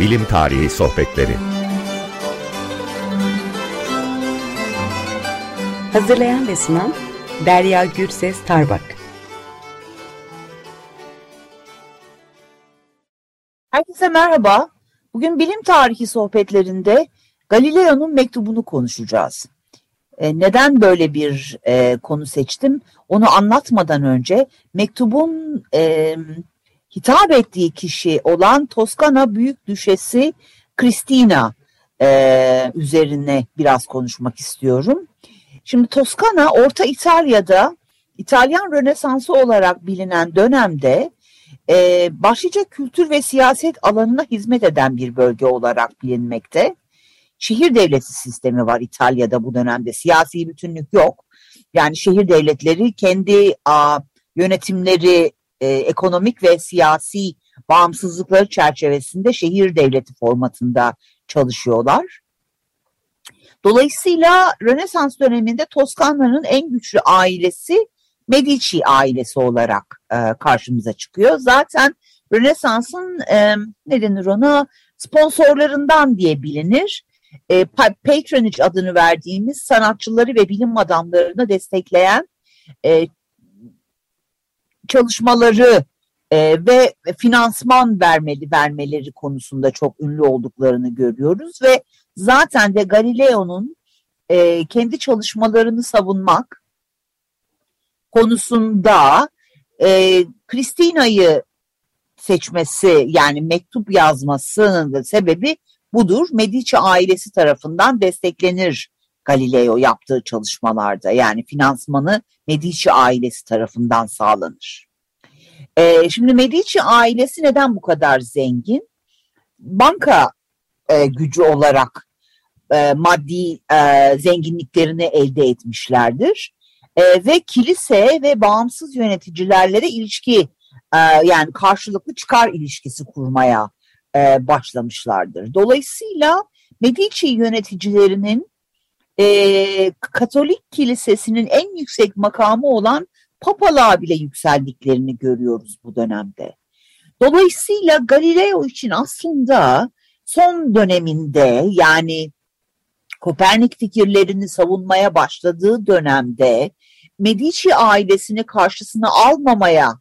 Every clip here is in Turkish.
Bilim Tarihi Sohbetleri Hazırlayan ve sunan Derya Gürses Tarbak Herkese merhaba. Bugün bilim tarihi sohbetlerinde Galileo'nun mektubunu konuşacağız. E, neden böyle bir e, konu seçtim? Onu anlatmadan önce mektubun e, hitap ettiği kişi olan Toskana Büyük Düşesi Christina e, üzerine biraz konuşmak istiyorum. Şimdi Toskana Orta İtalya'da İtalyan Rönesansı olarak bilinen dönemde e, başlıca kültür ve siyaset alanına hizmet eden bir bölge olarak bilinmekte. Şehir devleti sistemi var İtalya'da bu dönemde. Siyasi bütünlük yok. Yani şehir devletleri kendi a, yönetimleri e, ekonomik ve siyasi bağımsızlıkları çerçevesinde şehir devleti formatında çalışıyorlar. Dolayısıyla Rönesans döneminde Toskana'nın en güçlü ailesi Medici ailesi olarak e, karşımıza çıkıyor. Zaten Rönesans'ın e, ne denir ona sponsorlarından diye bilinir. E, patronage adını verdiğimiz sanatçıları ve bilim adamlarını destekleyen e, çalışmaları e, ve finansman vermeli vermeleri konusunda çok ünlü olduklarını görüyoruz ve zaten de Galileo'nun e, kendi çalışmalarını savunmak konusunda e, Christina'yı seçmesi yani mektup yazmasının sebebi budur. Medici ailesi tarafından desteklenir Galileo yaptığı çalışmalarda yani finansmanı Medici ailesi tarafından sağlanır. Ee, şimdi Medici ailesi neden bu kadar zengin? Banka e, gücü olarak e, maddi e, zenginliklerini elde etmişlerdir. E, ve kilise ve bağımsız yöneticilerle ilişki e, yani karşılıklı çıkar ilişkisi kurmaya e, başlamışlardır. Dolayısıyla Medici yöneticilerinin e, Katolik kilisesinin en yüksek makamı olan papalığa bile yükseldiklerini görüyoruz bu dönemde. Dolayısıyla Galileo için aslında son döneminde yani Kopernik fikirlerini savunmaya başladığı dönemde Medici ailesini karşısına almamaya,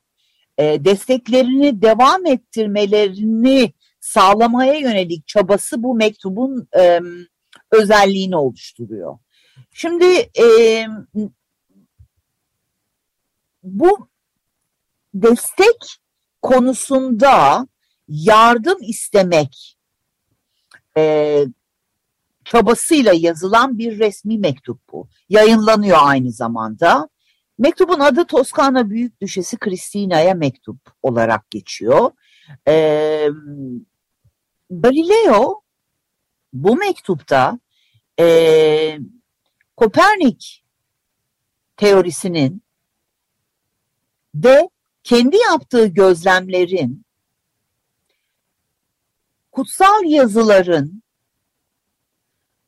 e, desteklerini devam ettirmelerini sağlamaya yönelik çabası bu mektubun e, özelliğini oluşturuyor. Şimdi e, bu destek konusunda yardım istemek e, çabasıyla yazılan bir resmi mektup bu. Yayınlanıyor aynı zamanda. Mektubun adı Toskana Büyük Düşesi Christina'ya mektup olarak geçiyor. Ee, Galileo bu mektupta e, Kopernik teorisinin ve kendi yaptığı gözlemlerin kutsal yazıların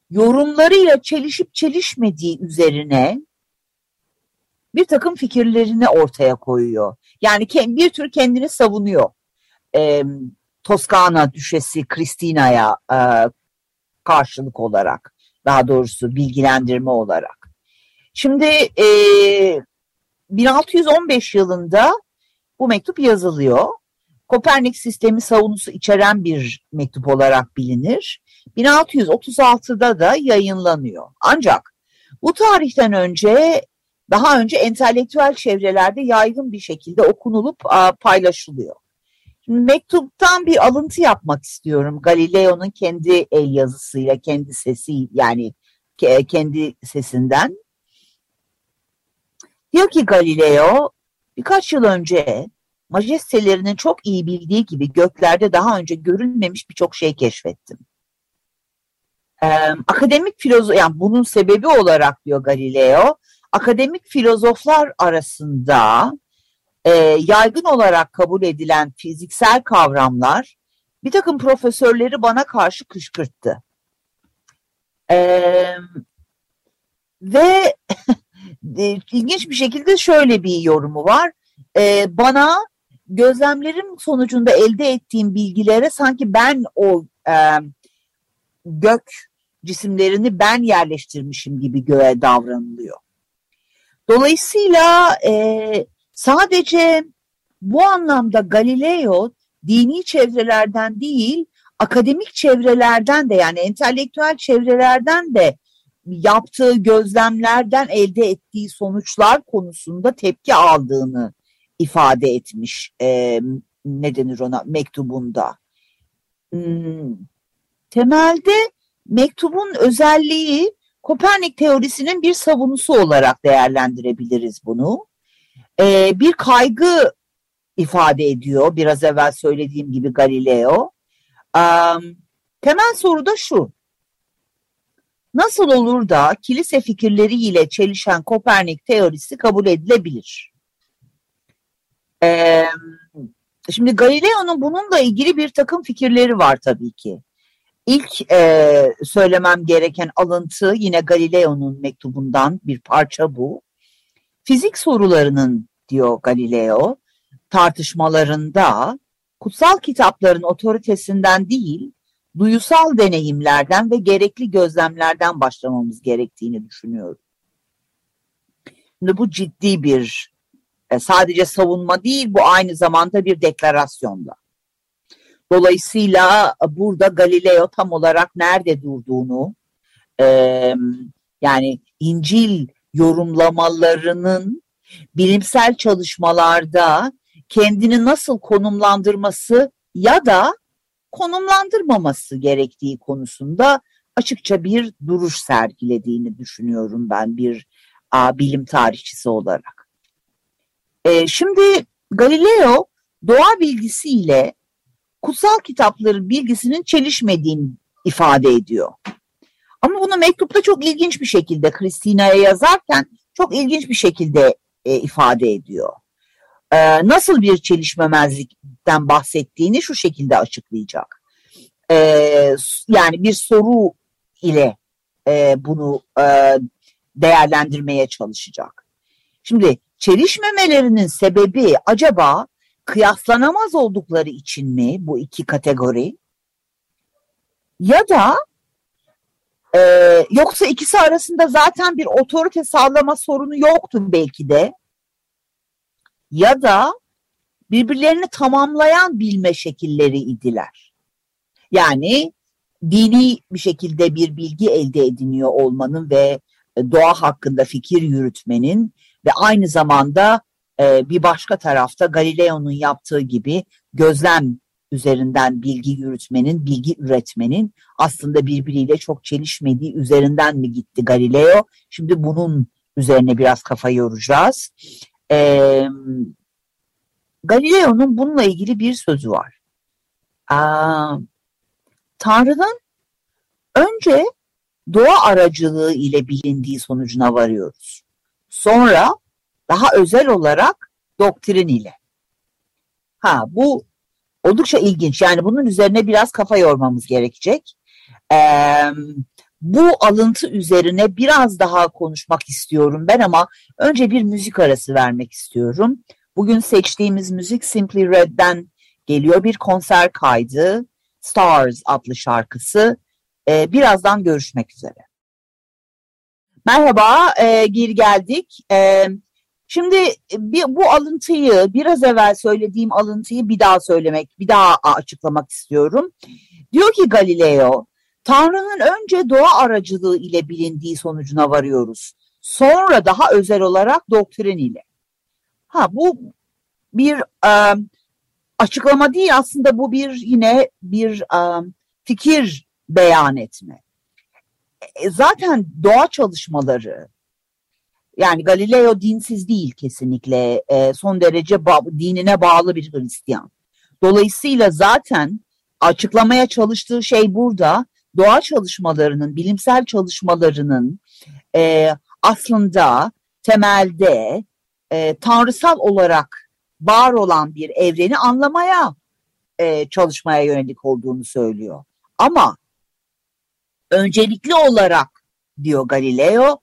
yorumlarıyla çelişip çelişmediği üzerine bir takım fikirlerini ortaya koyuyor. Yani bir tür kendini savunuyor. E, Toskana düşesi Christina'ya e, karşılık olarak, daha doğrusu bilgilendirme olarak. Şimdi e, 1615 yılında bu mektup yazılıyor. Kopernik sistemi savunusu içeren bir mektup olarak bilinir. 1636'da da yayınlanıyor. Ancak bu tarihten önce daha önce entelektüel çevrelerde yaygın bir şekilde okunulup paylaşılıyor. Mektuptan bir alıntı yapmak istiyorum. Galileo'nun kendi el yazısıyla, kendi sesi yani kendi sesinden. Diyor ki Galileo birkaç yıl önce majestelerinin çok iyi bildiği gibi göklerde daha önce görülmemiş birçok şey keşfettim. Ee, akademik filozof, yani bunun sebebi olarak diyor Galileo, akademik filozoflar arasında e, yaygın olarak kabul edilen fiziksel kavramlar bir takım profesörleri bana karşı kışkırttı. Ee, ve ilginç bir şekilde şöyle bir yorumu var. Ee, bana gözlemlerim sonucunda elde ettiğim bilgilere sanki ben o e, gök cisimlerini ben yerleştirmişim gibi göğe davranılıyor. Dolayısıyla e, sadece bu anlamda Galileo dini çevrelerden değil, akademik çevrelerden de yani entelektüel çevrelerden de yaptığı gözlemlerden elde ettiği sonuçlar konusunda tepki aldığını ifade etmiş e, ne denir ona mektubunda. Hmm, temelde mektubun özelliği Kopernik teorisinin bir savunusu olarak değerlendirebiliriz bunu. E, bir kaygı ifade ediyor biraz evvel söylediğim gibi Galileo. E, temel soru da şu. Nasıl olur da kilise fikirleriyle çelişen Kopernik teorisi kabul edilebilir? Ee, şimdi Galileo'nun bununla ilgili bir takım fikirleri var tabii ki. İlk e, söylemem gereken alıntı yine Galileo'nun mektubundan bir parça bu. Fizik sorularının diyor Galileo tartışmalarında kutsal kitapların otoritesinden değil duyusal deneyimlerden ve gerekli gözlemlerden başlamamız gerektiğini düşünüyorum. Şimdi bu ciddi bir e, sadece savunma değil bu aynı zamanda bir deklarasyonda. Dolayısıyla burada Galileo tam olarak nerede durduğunu yani İncil yorumlamalarının bilimsel çalışmalarda kendini nasıl konumlandırması ya da konumlandırmaması gerektiği konusunda açıkça bir duruş sergilediğini düşünüyorum ben bir a, bilim tarihçisi olarak. E, şimdi Galileo doğa bilgisiyle kutsal kitapların bilgisinin çelişmediğini ifade ediyor. Ama bunu mektupta çok ilginç bir şekilde Kristina'ya yazarken çok ilginç bir şekilde e, ifade ediyor e, nasıl bir çelişmemezlikten bahsettiğini şu şekilde açıklayacak. E, yani bir soru ile e, bunu e, değerlendirmeye çalışacak. Şimdi çelişmemelerinin sebebi acaba kıyaslanamaz oldukları için mi bu iki kategori? Ya da e, yoksa ikisi arasında zaten bir otorite sağlama sorunu yoktu belki de ya da birbirlerini tamamlayan bilme şekilleri idiler. Yani dini bir şekilde bir bilgi elde ediniyor olmanın ve e, doğa hakkında fikir yürütmenin ve aynı zamanda e, bir başka tarafta Galileo'nun yaptığı gibi gözlem üzerinden bilgi yürütmenin, bilgi üretmenin aslında birbiriyle çok çelişmediği üzerinden mi gitti Galileo? Şimdi bunun üzerine biraz kafa yoracağız. E, Galileo'nun bununla ilgili bir sözü var. Aa, Tanrı'nın önce doğa aracılığı ile bilindiği sonucuna varıyoruz. Sonra daha özel olarak doktrin ile. Ha bu oldukça ilginç. Yani bunun üzerine biraz kafa yormamız gerekecek. Ee, bu alıntı üzerine biraz daha konuşmak istiyorum ben ama önce bir müzik arası vermek istiyorum. Bugün seçtiğimiz müzik Simply Red'den geliyor bir konser kaydı. Stars adlı şarkısı. Ee, birazdan görüşmek üzere. Merhaba, e, geri geldik. E, şimdi bir, bu alıntıyı, biraz evvel söylediğim alıntıyı bir daha söylemek, bir daha açıklamak istiyorum. Diyor ki Galileo, Tanrı'nın önce doğa aracılığı ile bilindiği sonucuna varıyoruz. Sonra daha özel olarak doktrin ile. Ha bu bir e, açıklama değil aslında bu bir yine bir e, fikir beyan etme. E, zaten doğa çalışmaları yani Galileo dinsiz değil kesinlikle e, son derece ba dinine bağlı bir Hristiyan. Dolayısıyla zaten açıklamaya çalıştığı şey burada doğa çalışmalarının, bilimsel çalışmalarının e, aslında temelde e, tanrısal olarak var olan bir evreni anlamaya e, çalışmaya yönelik olduğunu söylüyor. Ama öncelikli olarak diyor Galileo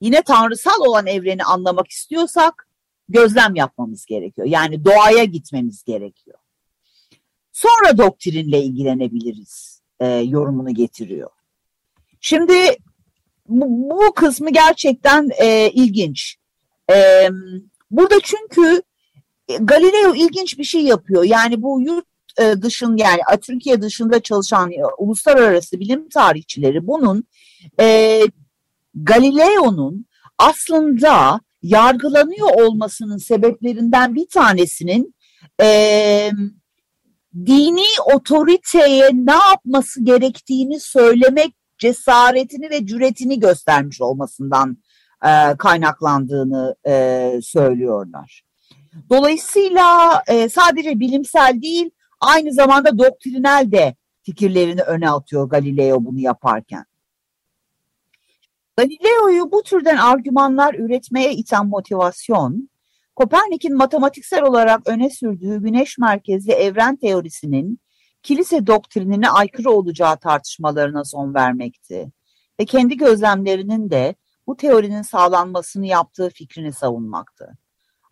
yine tanrısal olan evreni anlamak istiyorsak gözlem yapmamız gerekiyor. Yani doğaya gitmemiz gerekiyor. sonra doktrinle ilgilenebiliriz e, yorumunu getiriyor. Şimdi bu, bu kısmı gerçekten e, ilginç. E, burada çünkü Galileo ilginç bir şey yapıyor. Yani bu yurt e, dışın yani Türkiye dışında çalışan e, uluslararası bilim tarihçileri bunun e, Galileo'nun aslında yargılanıyor olmasının sebeplerinden bir tanesinin e, dini otoriteye ne yapması gerektiğini söylemek cesaretini ve cüretini göstermiş olmasından e, kaynaklandığını e, söylüyorlar. Dolayısıyla e, sadece bilimsel değil aynı zamanda doktrinel de fikirlerini öne atıyor Galileo bunu yaparken. Galileo'yu bu türden argümanlar üretmeye iten motivasyon, Kopernik'in matematiksel olarak öne sürdüğü güneş merkezli evren teorisinin kilise doktrinine aykırı olacağı tartışmalarına son vermekti ve kendi gözlemlerinin de bu teorinin sağlanmasını yaptığı fikrini savunmaktı.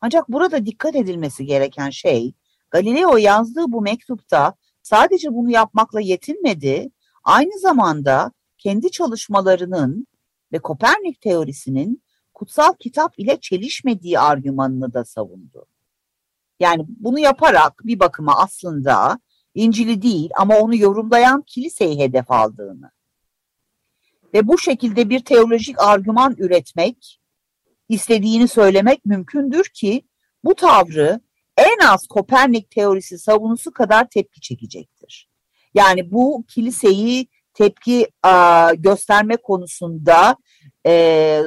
Ancak burada dikkat edilmesi gereken şey, Galileo yazdığı bu mektupta sadece bunu yapmakla yetinmedi, aynı zamanda kendi çalışmalarının ve Kopernik teorisinin kutsal kitap ile çelişmediği argümanını da savundu. Yani bunu yaparak bir bakıma aslında İncil'i değil ama onu yorumlayan kiliseyi hedef aldığını ve bu şekilde bir teolojik argüman üretmek, istediğini söylemek mümkündür ki bu tavrı en az Kopernik teorisi savunusu kadar tepki çekecektir. Yani bu kiliseyi tepki a, gösterme konusunda e,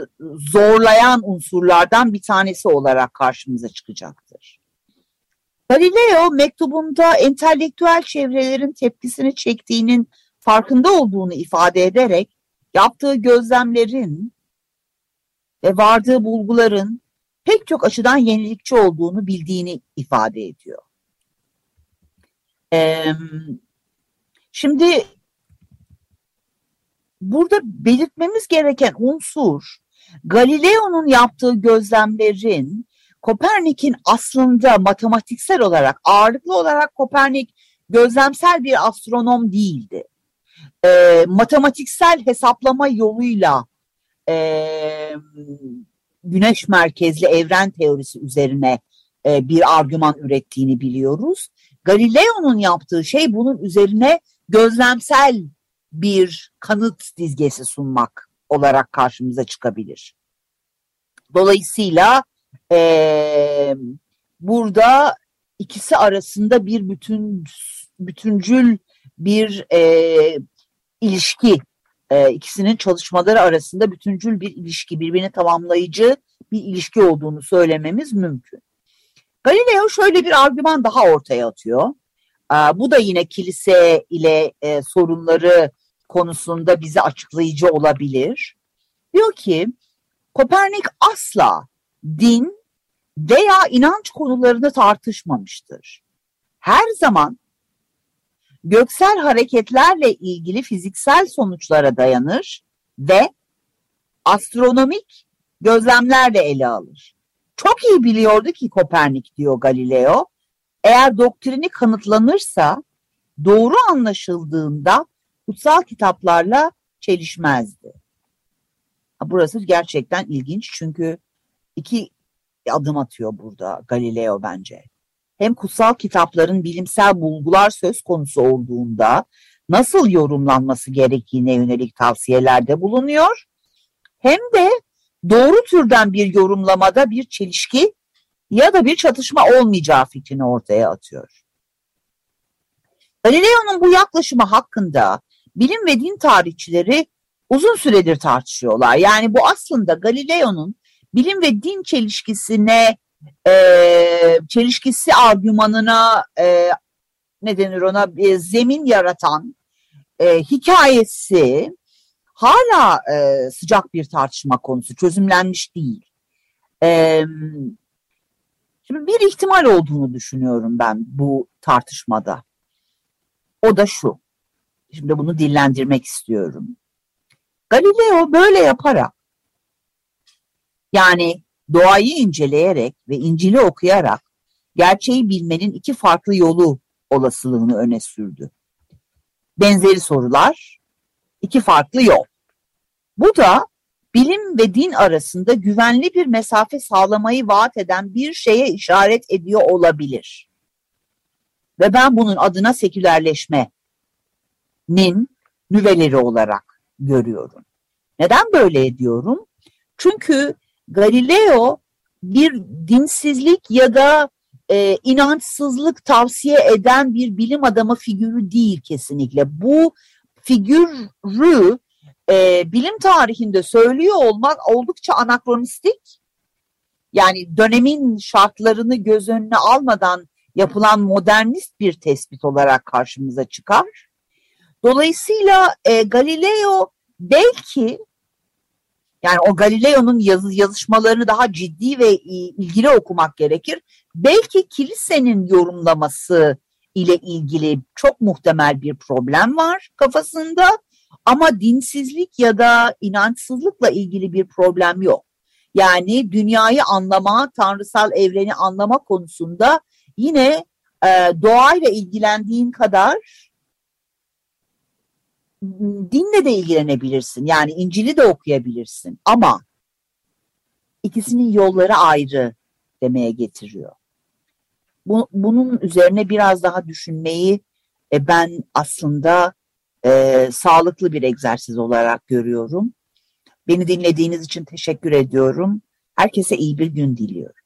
zorlayan unsurlardan bir tanesi olarak karşımıza çıkacaktır. Galileo mektubunda entelektüel çevrelerin tepkisini çektiğinin farkında olduğunu ifade ederek yaptığı gözlemlerin ve vardığı bulguların pek çok açıdan yenilikçi olduğunu bildiğini ifade ediyor. Ee, şimdi burada belirtmemiz gereken unsur Galileo'nun yaptığı gözlemlerin Kopernik'in aslında matematiksel olarak ağırlıklı olarak Kopernik gözlemsel bir astronom değildi. E, matematiksel hesaplama yoluyla e, güneş merkezli evren teorisi üzerine e, bir argüman ürettiğini biliyoruz. Galileo'nun yaptığı şey bunun üzerine gözlemsel bir kanıt dizgesi sunmak olarak karşımıza çıkabilir. Dolayısıyla e, burada ikisi arasında bir bütün bütüncül bir e, ilişki, e, ikisinin çalışmaları arasında bütüncül bir ilişki, birbirini tamamlayıcı bir ilişki olduğunu söylememiz mümkün. Galileo şöyle bir argüman daha ortaya atıyor. E, bu da yine kilise ile e, sorunları konusunda bize açıklayıcı olabilir. Diyor ki Kopernik asla din veya inanç konularını tartışmamıştır. Her zaman göksel hareketlerle ilgili fiziksel sonuçlara dayanır ve astronomik gözlemlerle ele alır. Çok iyi biliyordu ki Kopernik diyor Galileo, eğer doktrini kanıtlanırsa doğru anlaşıldığında kutsal kitaplarla çelişmezdi. Burası gerçekten ilginç çünkü iki adım atıyor burada Galileo bence. Hem kutsal kitapların bilimsel bulgular söz konusu olduğunda nasıl yorumlanması gerektiğine yönelik tavsiyelerde bulunuyor. Hem de doğru türden bir yorumlamada bir çelişki ya da bir çatışma olmayacağı fikrini ortaya atıyor. Galileo'nun bu yaklaşımı hakkında bilim ve din tarihçileri uzun süredir tartışıyorlar. Yani bu aslında Galileo'nun bilim ve din çelişkisine e, çelişkisi argümanına e, ne denir ona bir zemin yaratan e, hikayesi hala e, sıcak bir tartışma konusu çözümlenmiş değil. E, şimdi bir ihtimal olduğunu düşünüyorum ben bu tartışmada. O da şu. Şimdi bunu dillendirmek istiyorum. Galileo böyle yaparak yani doğayı inceleyerek ve İncil'i okuyarak gerçeği bilmenin iki farklı yolu olasılığını öne sürdü. Benzeri sorular, iki farklı yol. Bu da bilim ve din arasında güvenli bir mesafe sağlamayı vaat eden bir şeye işaret ediyor olabilir. Ve ben bunun adına sekülerleşmenin nüveleri olarak görüyorum. Neden böyle ediyorum? Çünkü Galileo bir dinsizlik ya da e, inançsızlık tavsiye eden bir bilim adamı figürü değil kesinlikle. Bu figürü e, bilim tarihinde söylüyor olmak oldukça anakronistik. Yani dönemin şartlarını göz önüne almadan yapılan modernist bir tespit olarak karşımıza çıkar. Dolayısıyla e, Galileo belki yani o Galileo'nun yazı, yazışmalarını daha ciddi ve ilgili okumak gerekir. Belki kilisenin yorumlaması ile ilgili çok muhtemel bir problem var kafasında ama dinsizlik ya da inançsızlıkla ilgili bir problem yok. Yani dünyayı anlama, tanrısal evreni anlama konusunda yine e, doğayla ilgilendiğin kadar dinle de ilgilenebilirsin. Yani İncil'i de okuyabilirsin. Ama ikisinin yolları ayrı demeye getiriyor. Bu, bunun üzerine biraz daha düşünmeyi e, ben aslında e, sağlıklı bir egzersiz olarak görüyorum. Beni dinlediğiniz için teşekkür ediyorum. Herkese iyi bir gün diliyorum.